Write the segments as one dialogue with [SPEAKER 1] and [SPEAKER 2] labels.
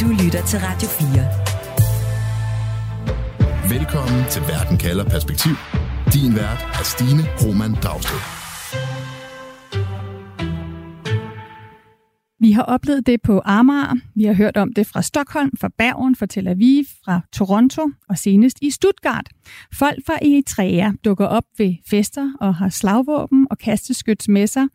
[SPEAKER 1] Du lytter til Radio
[SPEAKER 2] 4. Velkommen til Verden kalder perspektiv. Din vært er Stine Roman Dragsted.
[SPEAKER 3] Har oplevet det på Amager, vi har hørt om det fra Stockholm, fra Bergen, fra Tel Aviv, fra Toronto og senest i Stuttgart. Folk fra Eritrea dukker op ved fester og har slagvåben og kasteskyts med sig.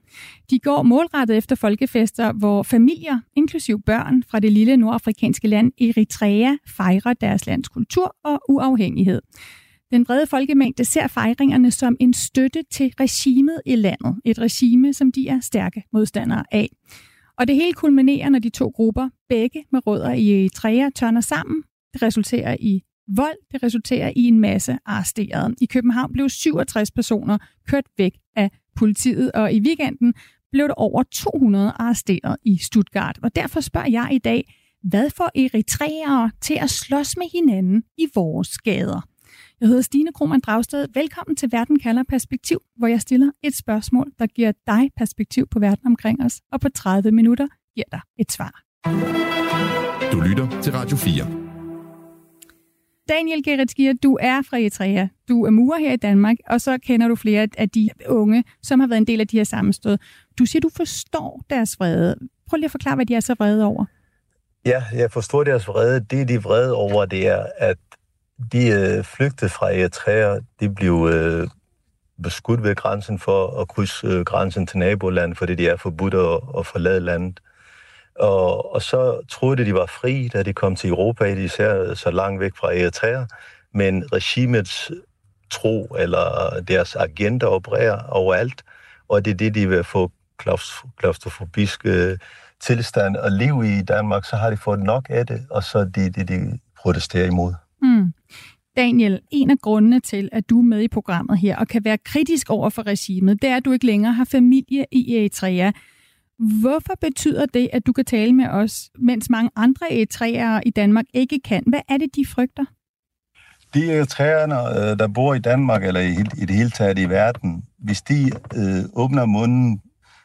[SPEAKER 3] De går målrettet efter folkefester, hvor familier, inklusiv børn fra det lille nordafrikanske land Eritrea, fejrer deres lands kultur og uafhængighed. Den brede folkemængde ser fejringerne som en støtte til regimet i landet. Et regime, som de er stærke modstandere af. Og det hele kulminerer, når de to grupper, begge med rødder i øh, Eritrea, tørner sammen. Det resulterer i vold, det resulterer i en masse arresterede. I København blev 67 personer kørt væk af politiet, og i weekenden blev der over 200 arresteret i Stuttgart. Og derfor spørger jeg i dag, hvad får eritreere til at slås med hinanden i vores gader? Jeg hedder Stine Krohmann Dragsted. Velkommen til Verden kalder perspektiv, hvor jeg stiller et spørgsmål, der giver dig perspektiv på verden omkring os, og på 30 minutter giver dig et svar.
[SPEAKER 2] Du lytter til Radio 4.
[SPEAKER 3] Daniel Geritskier, du er fra Eritrea. Du er murer her i Danmark, og så kender du flere af de unge, som har været en del af de her sammenstød. Du siger, du forstår deres vrede. Prøv lige at forklare, hvad de er så vrede over.
[SPEAKER 4] Ja, jeg forstår deres vrede. Det, de er vrede over, det er, at de øh, flygtede fra Eritrea. De blev øh, beskudt ved grænsen for at krydse øh, grænsen til nabolandet, fordi de er forbudt at, at forlade landet. Og, og så troede de, de var fri, da de kom til Europa, de øh, så langt væk fra Eritrea. Men regimets tro eller deres agenda opererer overalt, og det er det, de vil få klaustrofobisk øh, tilstand og liv i Danmark, så har de fået nok af det, og så er det det, de protesterer imod.
[SPEAKER 3] Mm. Daniel, en af grundene til, at du er med i programmet her og kan være kritisk over for regimet, det er, at du ikke længere har familie i Eritrea. Hvorfor betyder det, at du kan tale med os, mens mange andre eritreere i Danmark ikke kan? Hvad er det, de frygter?
[SPEAKER 4] De eritreerne, øh, der bor i Danmark eller i, i det hele taget i verden, hvis de øh, åbner munden,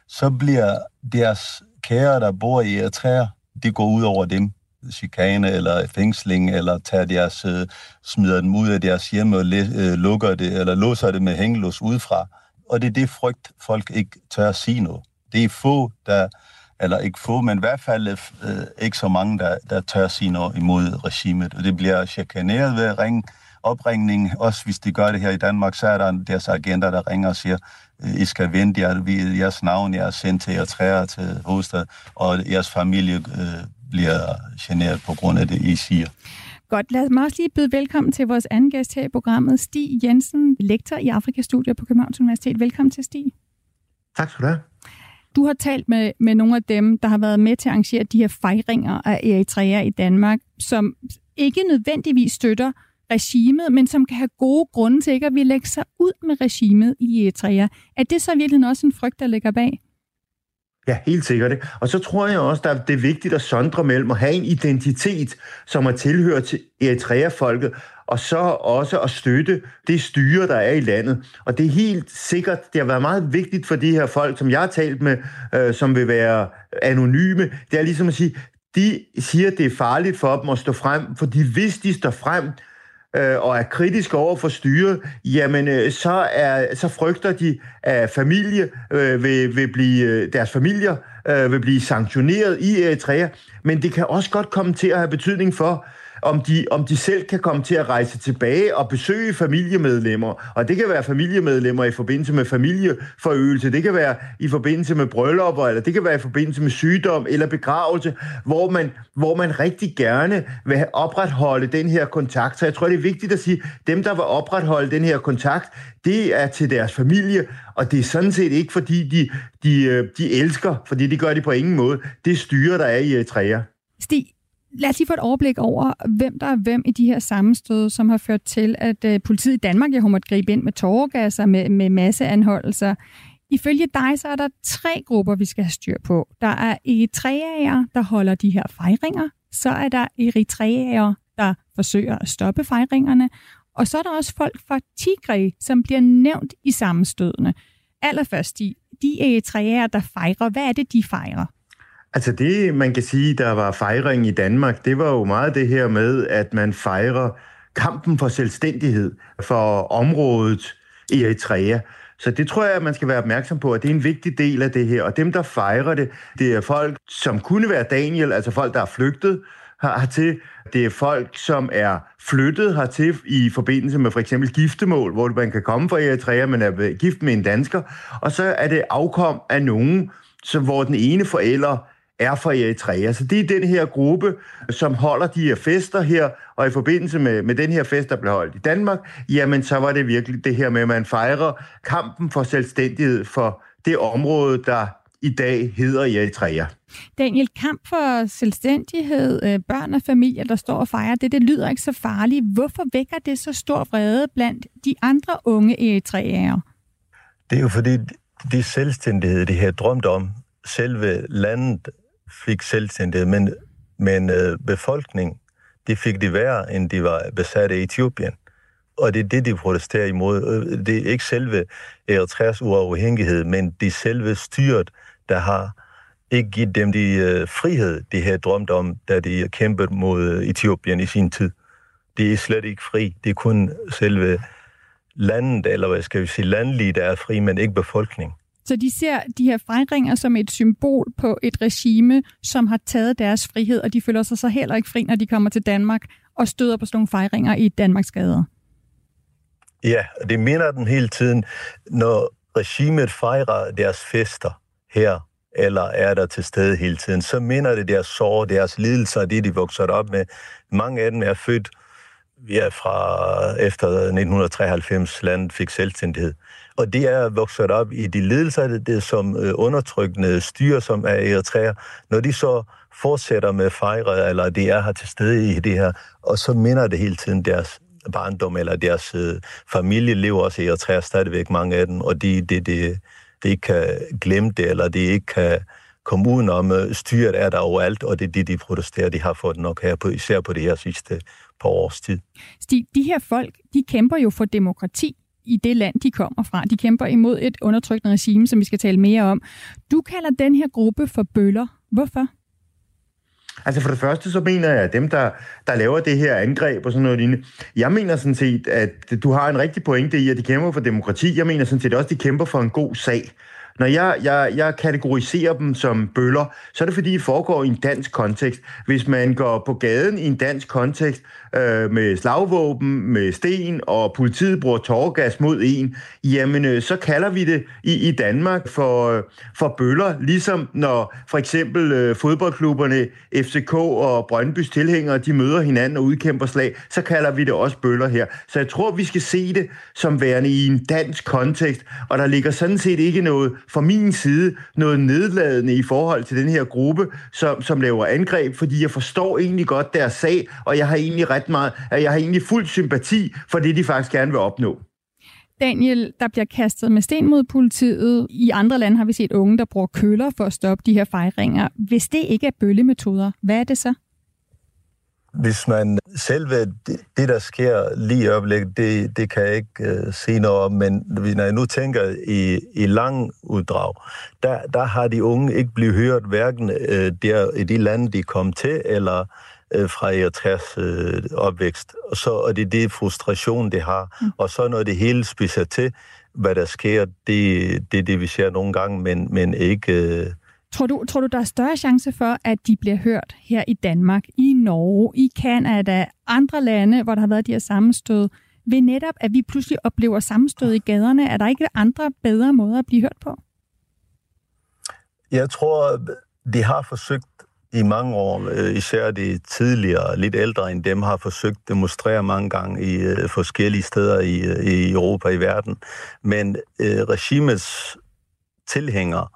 [SPEAKER 4] så bliver deres kære, der bor i Eritrea, de går ud over dem chikane eller fængsling, eller tager deres, øh, smider dem ud af deres hjem og øh, lukker det, eller låser det med hængelås udefra. Og det er det frygt, folk ikke tør at sige noget. Det er få, der, eller ikke få, men i hvert fald øh, ikke så mange, der, der tør at sige noget imod regimet. Og det bliver chikaneret ved ring, opringning. Også hvis de gør det her i Danmark, så er der deres agenter, der ringer og siger, øh, I skal vente jer, jeres navn, jeg er sendt til jer træer til hovedstad, og jeres familie øh, bliver generet på grund af det, I siger.
[SPEAKER 3] Godt, lad mig også lige byde velkommen til vores anden gæst her i programmet, Stig Jensen, lektor i Afrikastudier på Københavns Universitet. Velkommen til, Stig.
[SPEAKER 5] Tak skal du have.
[SPEAKER 3] Du har talt med, med nogle af dem, der har været med til at arrangere de her fejringer af Eritrea i Danmark, som ikke nødvendigvis støtter regimet, men som kan have gode grunde til ikke at ville lægge sig ud med regimet i Eritrea. Er det så virkelig også en frygt, der ligger bag?
[SPEAKER 5] Ja, helt sikkert. Og så tror jeg også, at det er vigtigt at sondre mellem at have en identitet, som er tilhørt til Eritrea-folket, og så også at støtte det styre, der er i landet. Og det er helt sikkert, det har været meget vigtigt for de her folk, som jeg har talt med, øh, som vil være anonyme, det er ligesom at sige, de siger, at det er farligt for dem at stå frem, fordi hvis de står frem, øh, og er kritisk over for styret, jamen øh, så, er, så frygter de, at familie øh, vil, vil blive, øh, deres familier øh, vil blive sanktioneret i Eritrea, men det kan også godt komme til at have betydning for, om de, om de selv kan komme til at rejse tilbage og besøge familiemedlemmer. Og det kan være familiemedlemmer i forbindelse med familieforøgelse, det kan være i forbindelse med bryllupper, eller det kan være i forbindelse med sygdom eller begravelse, hvor man, hvor man rigtig gerne vil opretholde den her kontakt. Så jeg tror, det er vigtigt at sige, at dem, der vil opretholde den her kontakt, det er til deres familie, og det er sådan set ikke, fordi de, de, øh, de elsker, fordi det gør de på ingen måde. Det styre, der er i øh, Eritrea.
[SPEAKER 3] Stig, Lad os lige få et overblik over, hvem der er hvem i de her sammenstød, som har ført til, at øh, politiet i Danmark har måttet gribe ind med tåregasser, med, med masseanholdelser. Ifølge dig, så er der tre grupper, vi skal have styr på. Der er eritreager, der holder de her fejringer. Så er der eritreager, der forsøger at stoppe fejringerne. Og så er der også folk fra Tigray, som bliver nævnt i sammenstødene. Allerførst, de, de eritreager, der fejrer, hvad er det, de fejrer?
[SPEAKER 5] Altså det, man kan sige, der var fejring i Danmark, det var jo meget det her med, at man fejrer kampen for selvstændighed for området i Eritrea. Så det tror jeg, man skal være opmærksom på, at det er en vigtig del af det her. Og dem, der fejrer det, det er folk, som kunne være Daniel, altså folk, der er flygtet hertil. Det er folk, som er flyttet hertil i forbindelse med for eksempel giftemål, hvor man kan komme fra Eritrea, men er gift med en dansker. Og så er det afkom af nogen, så hvor den ene forælder er fra Eritrea. Så det er den her gruppe, som holder de her fester her, og i forbindelse med, med den her fest, der blev holdt i Danmark, jamen så var det virkelig det her med, at man fejrer kampen for selvstændighed for det område, der i dag hedder Eritrea.
[SPEAKER 3] Daniel, kamp for selvstændighed, øh, børn og familier, der står og fejrer det, det lyder ikke så farligt. Hvorfor vækker det så stor vrede blandt de andre unge eritreere?
[SPEAKER 4] Det er jo fordi, de selvstændighed, de her drømt om, selve landet fik selvstændighed, men, men øh, befolkningen, de fik det værre, end de var besat af Etiopien. Og det er det, de protesterer imod. Øh, det er ikke selve øh, Eritreas uafhængighed, men det er selve styret, der har ikke givet dem de øh, frihed, de havde drømt om, da de kæmpede mod øh, Etiopien i sin tid. Det er slet ikke fri. Det er kun selve landet, eller hvad skal vi sige, landlige, der er fri, men ikke befolkning.
[SPEAKER 3] Så de ser de her fejringer som et symbol på et regime, som har taget deres frihed, og de føler sig så heller ikke fri, når de kommer til Danmark og støder på sådan nogle fejringer i Danmarks gader.
[SPEAKER 4] Ja, det minder den hele tiden, når regimet fejrer deres fester her, eller er der til stede hele tiden, så minder det deres sorg, deres lidelser, det de vokser op med. Mange af dem er født ja, fra efter 1993 landet fik selvstændighed. Og det er vokset op i de ledelser, det, som øh, undertrykkende styre, som er Eritrea. Når de så fortsætter med fejre, eller de er her til stede i det her, og så minder det hele tiden deres barndom, eller deres øh, familie lever også i Eritrea stadigvæk, mange af dem, og de, de, de, de ikke kan glemme det, eller de ikke kan komme udenom. Øh, styret er der overalt, og det er det, de protesterer. De har fået nok her, på, især på det her sidste par års tid.
[SPEAKER 3] Stig, de her folk, de kæmper jo for demokrati i det land, de kommer fra. De kæmper imod et undertrykkende regime, som vi skal tale mere om. Du kalder den her gruppe for bøller. Hvorfor?
[SPEAKER 5] Altså for det første, så mener jeg, at dem, der, der laver det her angreb og sådan noget lignende, jeg mener sådan set, at du har en rigtig pointe i, at de kæmper for demokrati. Jeg mener sådan set også, at de kæmper for en god sag. Når jeg, jeg, jeg kategoriserer dem som bøller, så er det fordi, det foregår i en dansk kontekst. Hvis man går på gaden i en dansk kontekst øh, med slagvåben, med sten, og politiet bruger tårgas mod en, jamen øh, så kalder vi det i, i Danmark for, øh, for bøller, ligesom når for eksempel øh, fodboldklubberne FCK og Brøndbys tilhængere, de møder hinanden og udkæmper slag, så kalder vi det også bøller her. Så jeg tror, vi skal se det som værende i en dansk kontekst, og der ligger sådan set ikke noget fra min side noget nedladende i forhold til den her gruppe, som, som laver angreb, fordi jeg forstår egentlig godt deres sag, og jeg har egentlig ret meget, jeg har egentlig fuld sympati for det, de faktisk gerne vil opnå.
[SPEAKER 3] Daniel, der bliver kastet med sten mod politiet. I andre lande har vi set unge, der bruger køller for at stoppe de her fejringer. Hvis det ikke er bøllemetoder, hvad er det så?
[SPEAKER 4] Hvis man selve det, det der sker lige i øjeblikket, det, det kan jeg ikke uh, sige noget om, men når jeg nu tænker i, i lang uddrag, der, der har de unge ikke blivet hørt hverken uh, der i de lande, de kom til, eller uh, fra Eritreas uh, opvækst. Og, så, og det er det frustration, det har. Mm. Og så når det hele spiser til, hvad der sker, det, det er det, vi ser nogle gange, men, men ikke... Uh,
[SPEAKER 3] Tror du, tror du, der er større chance for, at de bliver hørt her i Danmark, i Norge, i Kanada, andre lande, hvor der har været de her sammenstød, ved netop, at vi pludselig oplever sammenstød i gaderne? Er der ikke andre bedre måder at blive hørt på?
[SPEAKER 4] Jeg tror, de har forsøgt i mange år, øh, især de tidligere, lidt ældre end dem, har forsøgt at demonstrere mange gange i øh, forskellige steder i, øh, i Europa, i verden. Men øh, regimets tilhængere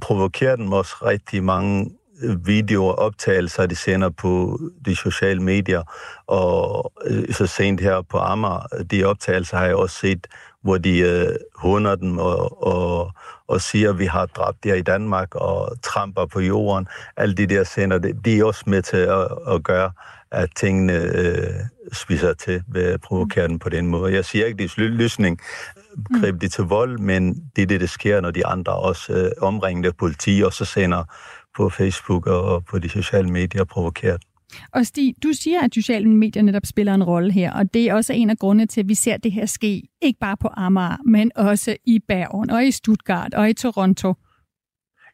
[SPEAKER 4] provokerer dem også rigtig mange øh, videoer, optagelser, de sender på de sociale medier, og øh, så sent her på Amager, de optagelser har jeg også set, hvor de øh, hunder dem og, og, og siger, at vi har dræbt jer i Danmark, og tramper på jorden. Alle de der scener, de er også med til at, at gøre, at tingene øh, spiser til ved at provokere dem på den måde. Jeg siger ikke, det er løsning, mm. det til vold, men det er det, der sker, når de andre også øh, omringende politi, og så sender på Facebook og på de sociale medier provokeret.
[SPEAKER 3] Og Stig, du siger, at sociale medier netop spiller en rolle her, og det er også en af grundene til, at vi ser det her ske, ikke bare på Amager, men også i Bergen og i Stuttgart og i Toronto.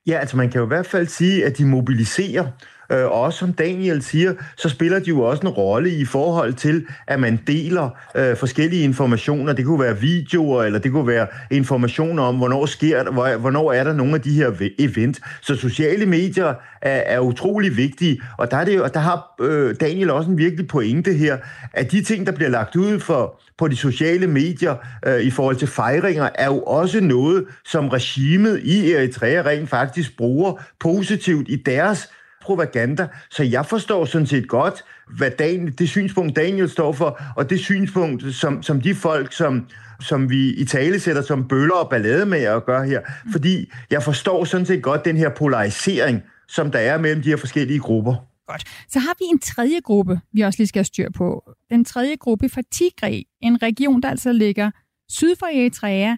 [SPEAKER 5] Ja, altså man kan jo i hvert fald sige, at de mobiliserer Øh, og også som Daniel siger, så spiller de jo også en rolle i forhold til, at man deler øh, forskellige informationer. Det kunne være videoer, eller det kunne være informationer om, hvornår sker hvornår er der nogle af de her event. Så sociale medier er, er utrolig vigtige, og der, er det, og der har øh, Daniel også en virkelig pointe her, at de ting, der bliver lagt ud for, på de sociale medier øh, i forhold til fejringer, er jo også noget, som regimet i Eritrea rent faktisk bruger positivt i deres propaganda. Så jeg forstår sådan set godt, hvad Daniel, det synspunkt, Daniel står for, og det synspunkt, som, som de folk, som, som vi i tale sætter som bøller og ballade med at gøre her. Fordi jeg forstår sådan set godt den her polarisering, som der er mellem de her forskellige grupper.
[SPEAKER 3] Godt. Så har vi en tredje gruppe, vi også lige skal have styr på. Den tredje gruppe fra Tigray, en region, der altså ligger syd for Eritrea,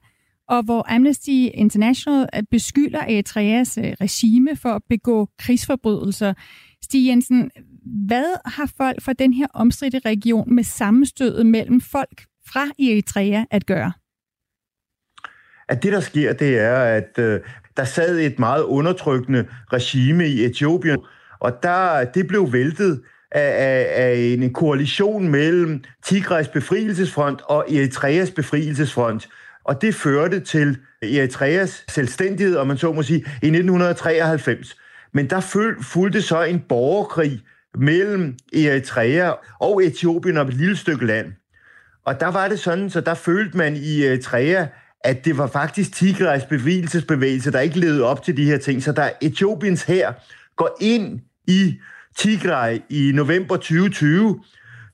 [SPEAKER 3] og hvor Amnesty International øh, beskylder Eritreas øh, regime for at begå krigsforbrydelser. Stig Jensen, hvad har folk fra den her omstridte region med sammenstødet mellem folk fra Eritrea at gøre?
[SPEAKER 5] At det, der sker, det er, at øh, der sad et meget undertrykkende regime i Etiopien, og der, det blev væltet af, af, af en koalition mellem Tigrays befrielsesfront og Eritreas befrielsesfront. Og det førte til Eritreas selvstændighed, om man så må sige, i 1993. Men der fulgte så en borgerkrig mellem Eritrea og Etiopien om et lille stykke land. Og der var det sådan, så der følte man i Eritrea, at det var faktisk Tigrays bevægelsesbevægelse, der ikke levede op til de her ting. Så der Etiopiens her går ind i Tigray i november 2020,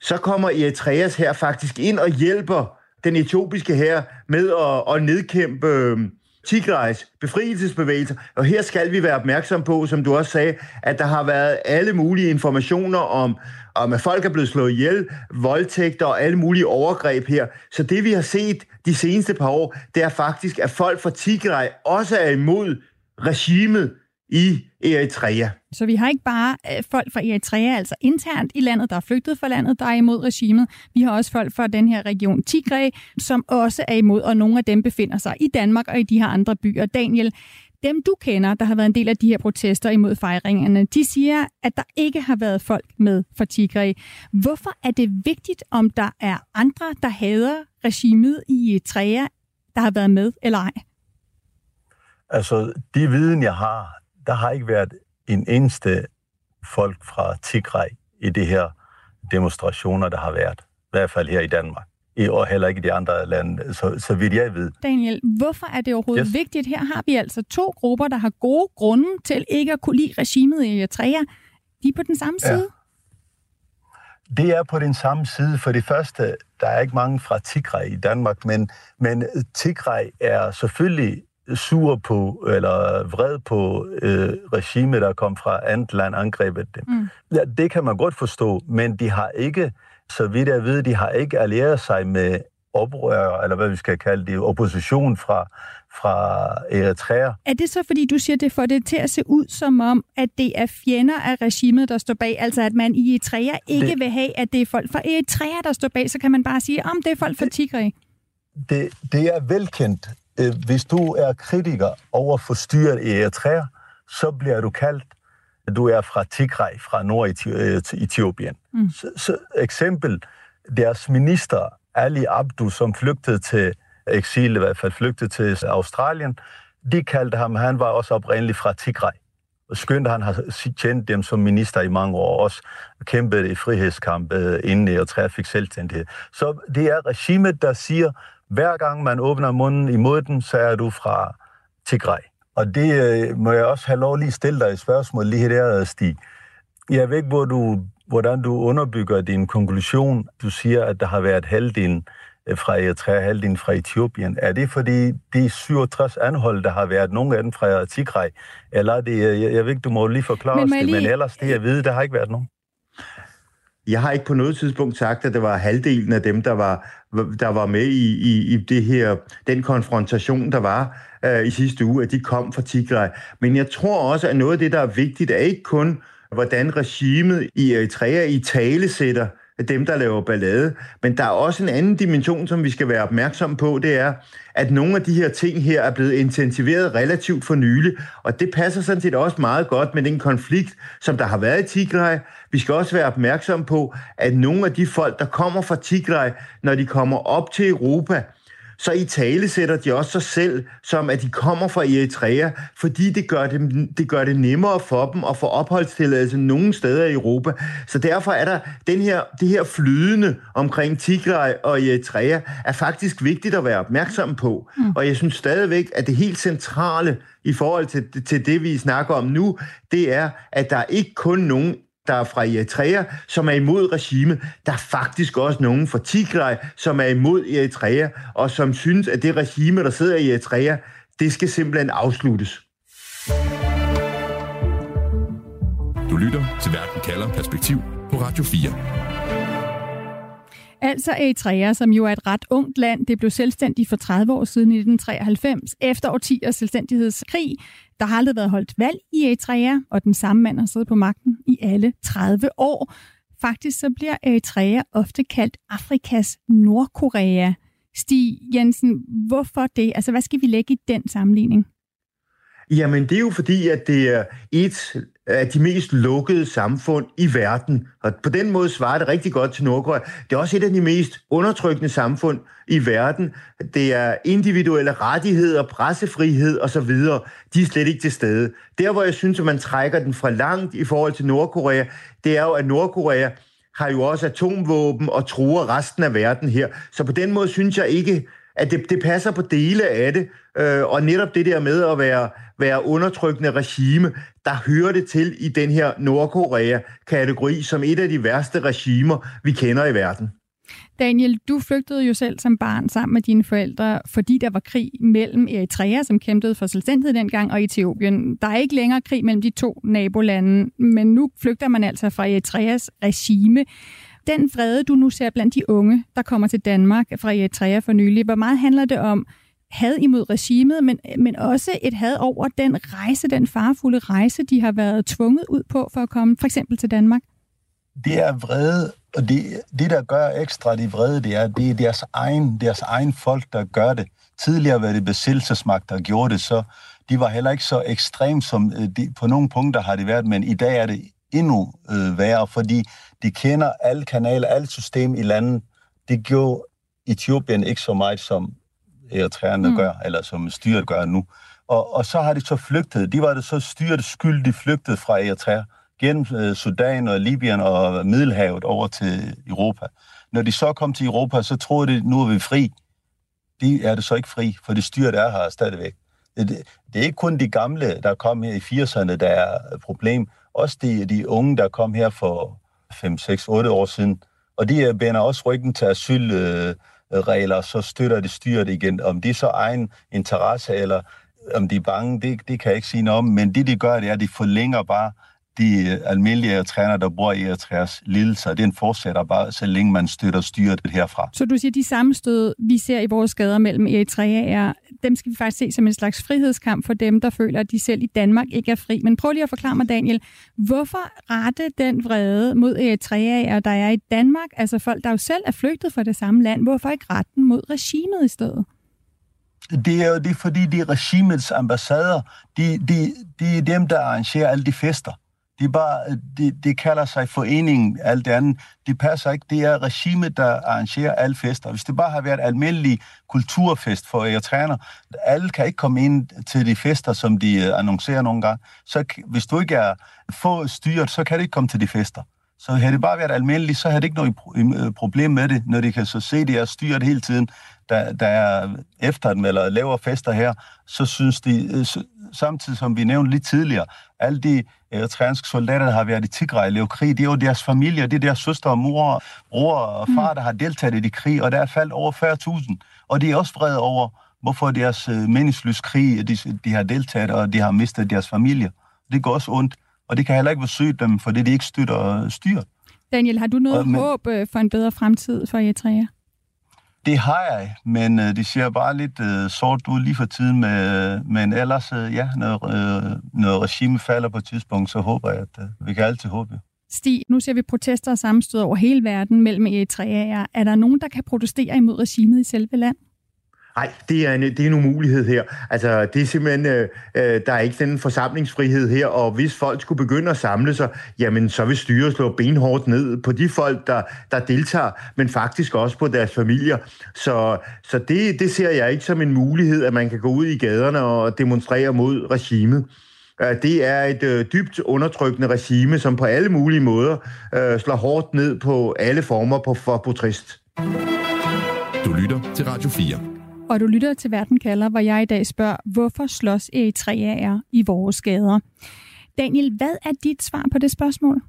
[SPEAKER 5] så kommer Eritreas her faktisk ind og hjælper den etiopiske her med at, at nedkæmpe øh, Tigrays befrielsesbevægelse. Og her skal vi være opmærksom på, som du også sagde, at der har været alle mulige informationer om, om at folk er blevet slået ihjel, voldtægter og alle mulige overgreb her. Så det vi har set de seneste par år, det er faktisk, at folk fra Tigray også er imod regimet i Eritrea.
[SPEAKER 3] Så vi har ikke bare øh, folk fra Eritrea, altså internt i landet, der er flygtet fra landet, der er imod regimet. Vi har også folk fra den her region Tigray, som også er imod, og nogle af dem befinder sig i Danmark og i de her andre byer. Daniel, dem du kender, der har været en del af de her protester imod fejringerne, de siger, at der ikke har været folk med fra Tigray. Hvorfor er det vigtigt, om der er andre, der hader regimet i Eritrea, der har været med eller ej?
[SPEAKER 4] Altså, de viden, jeg har, der har ikke været en eneste folk fra Tigray i de her demonstrationer, der har været. I hvert fald her i Danmark. Og heller ikke i de andre lande, så, så vidt jeg ved.
[SPEAKER 3] Daniel, hvorfor er det overhovedet yes. vigtigt? Her har vi altså to grupper, der har gode grunde til ikke at kunne lide regimet i Eritrea. De er på den samme side.
[SPEAKER 4] Ja. Det er på den samme side. For det første, der er ikke mange fra Tigray i Danmark, men, men Tigray er selvfølgelig sur på, eller vred på øh, regimet, der kom fra andet land, angrebet dem. Mm. Ja, det kan man godt forstå, men de har ikke, så vidt jeg ved, de har ikke allieret sig med oprør, eller hvad vi skal kalde det, opposition fra, fra Eritrea.
[SPEAKER 3] Er det så, fordi du siger, det får det til at se ud som om, at det er fjender af regimet, der står bag? Altså, at man i Eritrea ikke det, vil have, at det er folk fra Eritrea, der står bag, så kan man bare sige, om det er folk fra Tigray?
[SPEAKER 4] Det, det er velkendt, Øh, hvis du er kritiker over for styret i Eritrea, så bliver du kaldt, at du er fra Tigray, fra Nord-Etiopien. Mm. Så, så eksempel, deres minister, Ali Abdu, som flygtede til eksil, i hvert fald flygtede til Australien, de kaldte ham, han var også oprindeligt fra Tigray. Og skønt, han har tjent dem som minister i mange år, også kæmpet i frihedskamp inden Eritrea fik selvstændighed. Så det er regimet, der siger, hver gang man åbner munden imod den, så er du fra Tigray. Og det øh, må jeg også have lov lige stille dig et spørgsmål lige her, Stig. Jeg ved ikke, hvor du, hvordan du underbygger din konklusion. Du siger, at der har været halvdelen øh, fra Eritrea, halvdelen fra Etiopien. Er det fordi de 67 anhold, der har været, nogle af dem fra Tigray? Eller er det, øh, jeg, jeg ved ikke, du må lige forklare men os det, lige... men ellers det, jeg ved, der har ikke været nogen.
[SPEAKER 5] Jeg har ikke på noget tidspunkt sagt, at det var halvdelen af dem, der var, der var med i, i, i det her, den konfrontation, der var. øh, i sidste uge, at de kom fra Tigray. Men jeg tror også, at noget af det, der er vigtigt, er ikke kun, hvordan regimet i Eritrea i tale sætter dem, der laver ballade. Men der er også en anden dimension, som vi skal være opmærksom på, det er, at nogle af de her ting her er blevet intensiveret relativt for nylig, og det passer sådan set også meget godt med den konflikt, som der har været i Tigray. Vi skal også være opmærksom på, at nogle af de folk, der kommer fra Tigray, når de kommer op til Europa, så i tale sætter de også sig selv, som at de kommer fra Eritrea, fordi det gør det, det gør det nemmere for dem at få opholdstilladelse nogle steder i Europa. Så derfor er der den her, det her flydende omkring Tigray og Eritrea, er faktisk vigtigt at være opmærksom på. Mm. Og jeg synes stadigvæk, at det helt centrale i forhold til, til det, vi snakker om nu, det er, at der er ikke kun nogen der er fra Eritrea, som er imod regimet. Der er faktisk også nogen fra Tigray, som er imod Eritrea, og som synes, at det regime, der sidder i Eritrea, det skal simpelthen afsluttes.
[SPEAKER 2] Du lytter til Verden kalder perspektiv på Radio 4.
[SPEAKER 3] Altså Eritrea, som jo er et ret ungt land, det blev selvstændigt for 30 år siden i 1993, efter årtiers selvstændighedskrig. Der har aldrig været holdt valg i Eritrea, og den samme mand har siddet på magten i alle 30 år. Faktisk så bliver Eritrea ofte kaldt Afrikas Nordkorea. Stig Jensen, hvorfor det? Altså, hvad skal vi lægge i den sammenligning?
[SPEAKER 5] Jamen, det er jo fordi, at det er et af de mest lukkede samfund i verden. Og på den måde svarer det rigtig godt til Nordkorea. Det er også et af de mest undertrykkende samfund i verden. Det er individuelle rettigheder, pressefrihed osv. De er slet ikke til stede. Der, hvor jeg synes, at man trækker den fra langt i forhold til Nordkorea, det er jo, at Nordkorea har jo også atomvåben og truer resten af verden her. Så på den måde synes jeg ikke, at det, det passer på dele af det, øh, og netop det der med at være, være undertrykkende regime, der hører det til i den her Nordkorea-kategori som et af de værste regimer, vi kender i verden.
[SPEAKER 3] Daniel, du flygtede jo selv som barn sammen med dine forældre, fordi der var krig mellem Eritrea, som kæmpede for selvstændighed dengang, og Etiopien. Der er ikke længere krig mellem de to nabolande, men nu flygter man altså fra Eritreas regime. Den vrede, du nu ser blandt de unge, der kommer til Danmark fra Eritrea for nylig, hvor meget handler det om had imod regimet, men, men også et had over den rejse, den farfulde rejse, de har været tvunget ud på for at komme for eksempel til Danmark?
[SPEAKER 4] Det er vrede, og det, det der gør ekstra de vrede, det er, det er deres egen, deres egen folk, der gør det. Tidligere var det besættelsesmagt, der gjorde det, så de var heller ikke så ekstrem, som øh, de, på nogle punkter har det været, men i dag er det endnu øh, værre, fordi de kender alle kanaler, alt system i landet. Det gjorde Etiopien ikke så meget, som eritreerne mm. gør, eller som styret gør nu. Og, og så har de så flygtet. De var det så styret skyld, de flygtede fra Eritrea gennem øh, Sudan og Libyen og Middelhavet over til Europa. Når de så kom til Europa, så troede de, nu er vi fri. De er det så ikke fri, for det styret er her stadigvæk. Det, det er ikke kun de gamle, der kom her i 80'erne, der er et problem. Også de, de unge, der kom her for 5, 6, 8 år siden. Og de øh, bænder også ryggen til regler, så støtter de styret igen. Om de så egen interesse, eller om de er bange, det, det kan jeg ikke sige noget om. Men det, de gør, det er, at de forlænger bare de øh, almindelige eritreaner, der bor i Eritreas lidelser, den fortsætter bare, så længe man støtter styret herfra.
[SPEAKER 3] Så du siger, de sammenstød, vi ser i vores gader mellem Eritreaer, dem skal vi faktisk se som en slags frihedskamp for dem, der føler, at de selv i Danmark ikke er fri. Men prøv lige at forklare mig, Daniel, hvorfor rette den vrede mod Eritreaer, der er i Danmark, altså folk, der jo selv er flygtet fra det samme land, hvorfor ikke retten mod regimet i stedet?
[SPEAKER 4] Det er jo det, fordi de regimets ambassader, de, de, de er dem, der arrangerer alle de fester. Det, er bare, øh, det, det kalder sig foreningen, alt det andet. Det passer ikke. Det er regimet, der arrangerer alle fester. Hvis det bare har været almindelig kulturfest for eritreaner, alle kan ikke komme ind til de fester, som de øh, annoncerer nogle gange. Så hvis du ikke er få styret, så kan du ikke komme til de fester. Så havde det bare været almindeligt, så havde det ikke noget øh, problem med det, når de kan så se, at de er styret hele tiden, der, der er efter dem, eller laver fester her, så synes de, øh, samtidig som vi nævnte lidt tidligere, alle de eritreanske soldater, der har været i Tigray og krig, det er jo deres familie, det er deres søster og mor, bror og far, mm. der har deltaget i de krig, og der er faldt over 40.000. Og de er også vrede over, hvorfor deres øh, meningsløs krig, de, de har deltaget, og de har mistet deres familie. Det går også ondt, og det kan heller ikke besøge dem, fordi de ikke støtter styret.
[SPEAKER 3] Daniel, har du noget og, men, håb øh, for en bedre fremtid for Eritrea?
[SPEAKER 4] Det har jeg, men øh, det ser bare lidt øh, sort ud lige for tiden, med, øh, men ellers, øh, ja, når, øh, når regimet falder på et tidspunkt, så håber jeg, at øh, vi kan altid håbe.
[SPEAKER 3] Stig, nu ser vi protester og sammenstød over hele verden mellem Eritrea. Er der nogen, der kan protestere imod regimet i selve land?
[SPEAKER 5] Nej, det er en, det er en umulighed her. Altså, det er simpelthen, øh, øh, der er ikke den forsamlingsfrihed her, og hvis folk skulle begynde at samle sig, jamen, så vil styret slå benhårdt ned på de folk, der, der deltager, men faktisk også på deres familier. Så, så det, det ser jeg ikke som en mulighed, at man kan gå ud i gaderne og demonstrere mod regimet. Øh, det er et øh, dybt undertrykkende regime, som på alle mulige måder øh, slår hårdt ned på alle former på, for protest.
[SPEAKER 2] Du lytter til Radio 4.
[SPEAKER 3] Og du lytter til Verden kalder, hvor jeg i dag spørger, hvorfor slås Eritreaer i vores gader? Daniel, hvad er dit svar på det spørgsmål?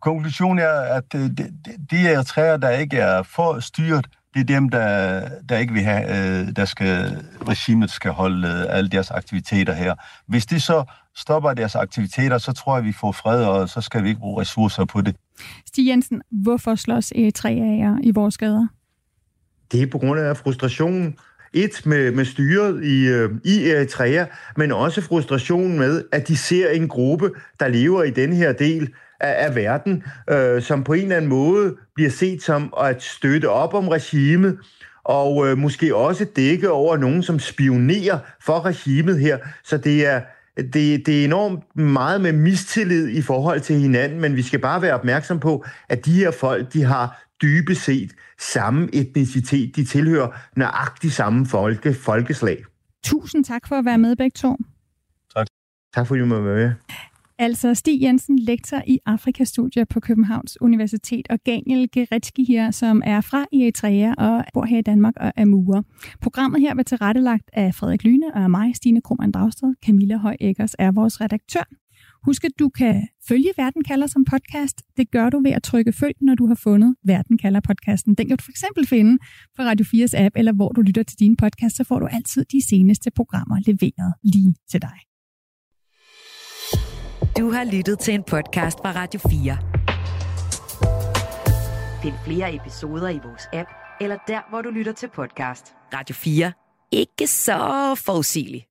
[SPEAKER 4] Konklusionen er, at de, de, de eritreer, der ikke er for styret, det er dem, der, der ikke vil have, øh, der skal, regimet skal holde øh, alle deres aktiviteter her. Hvis de så stopper deres aktiviteter, så tror jeg, vi får fred, og så skal vi ikke bruge ressourcer på det.
[SPEAKER 3] Stig Jensen, hvorfor slås Eritreaer i vores gader?
[SPEAKER 5] Det er på grund af frustrationen. Et med, med styret i, øh, i Eritrea, men også frustrationen med, at de ser en gruppe, der lever i den her del af, af verden, øh, som på en eller anden måde bliver set som at støtte op om regimet, og øh, måske også dække over nogen, som spionerer for regimet her. Så det er, det, det er enormt meget med mistillid i forhold til hinanden, men vi skal bare være opmærksom på, at de her folk, de har dybest set samme etnicitet. De tilhører nøjagtigt samme folke, folkeslag.
[SPEAKER 3] Tusind tak for at være med begge to.
[SPEAKER 4] Tak.
[SPEAKER 5] Tak fordi du må være med.
[SPEAKER 3] Altså Stig Jensen, lektor i Afrikastudier på Københavns Universitet, og Daniel Geretski her, som er fra Eritrea og bor her i Danmark og er murer. Programmet her var tilrettelagt af Frederik Lyne og af mig, Stine Krohmann Dragsted. Camilla Høj Eggers er vores redaktør. Husk, at du kan følge Verden kalder som podcast. Det gør du ved at trykke følg, når du har fundet Verden kalder podcasten. Den kan du for eksempel finde på Radio 4's app, eller hvor du lytter til dine podcast, så får du altid de seneste programmer leveret lige til dig.
[SPEAKER 1] Du har lyttet til en podcast fra Radio 4. Find flere episoder i vores app, eller der, hvor du lytter til podcast. Radio 4. Ikke så forudsigeligt.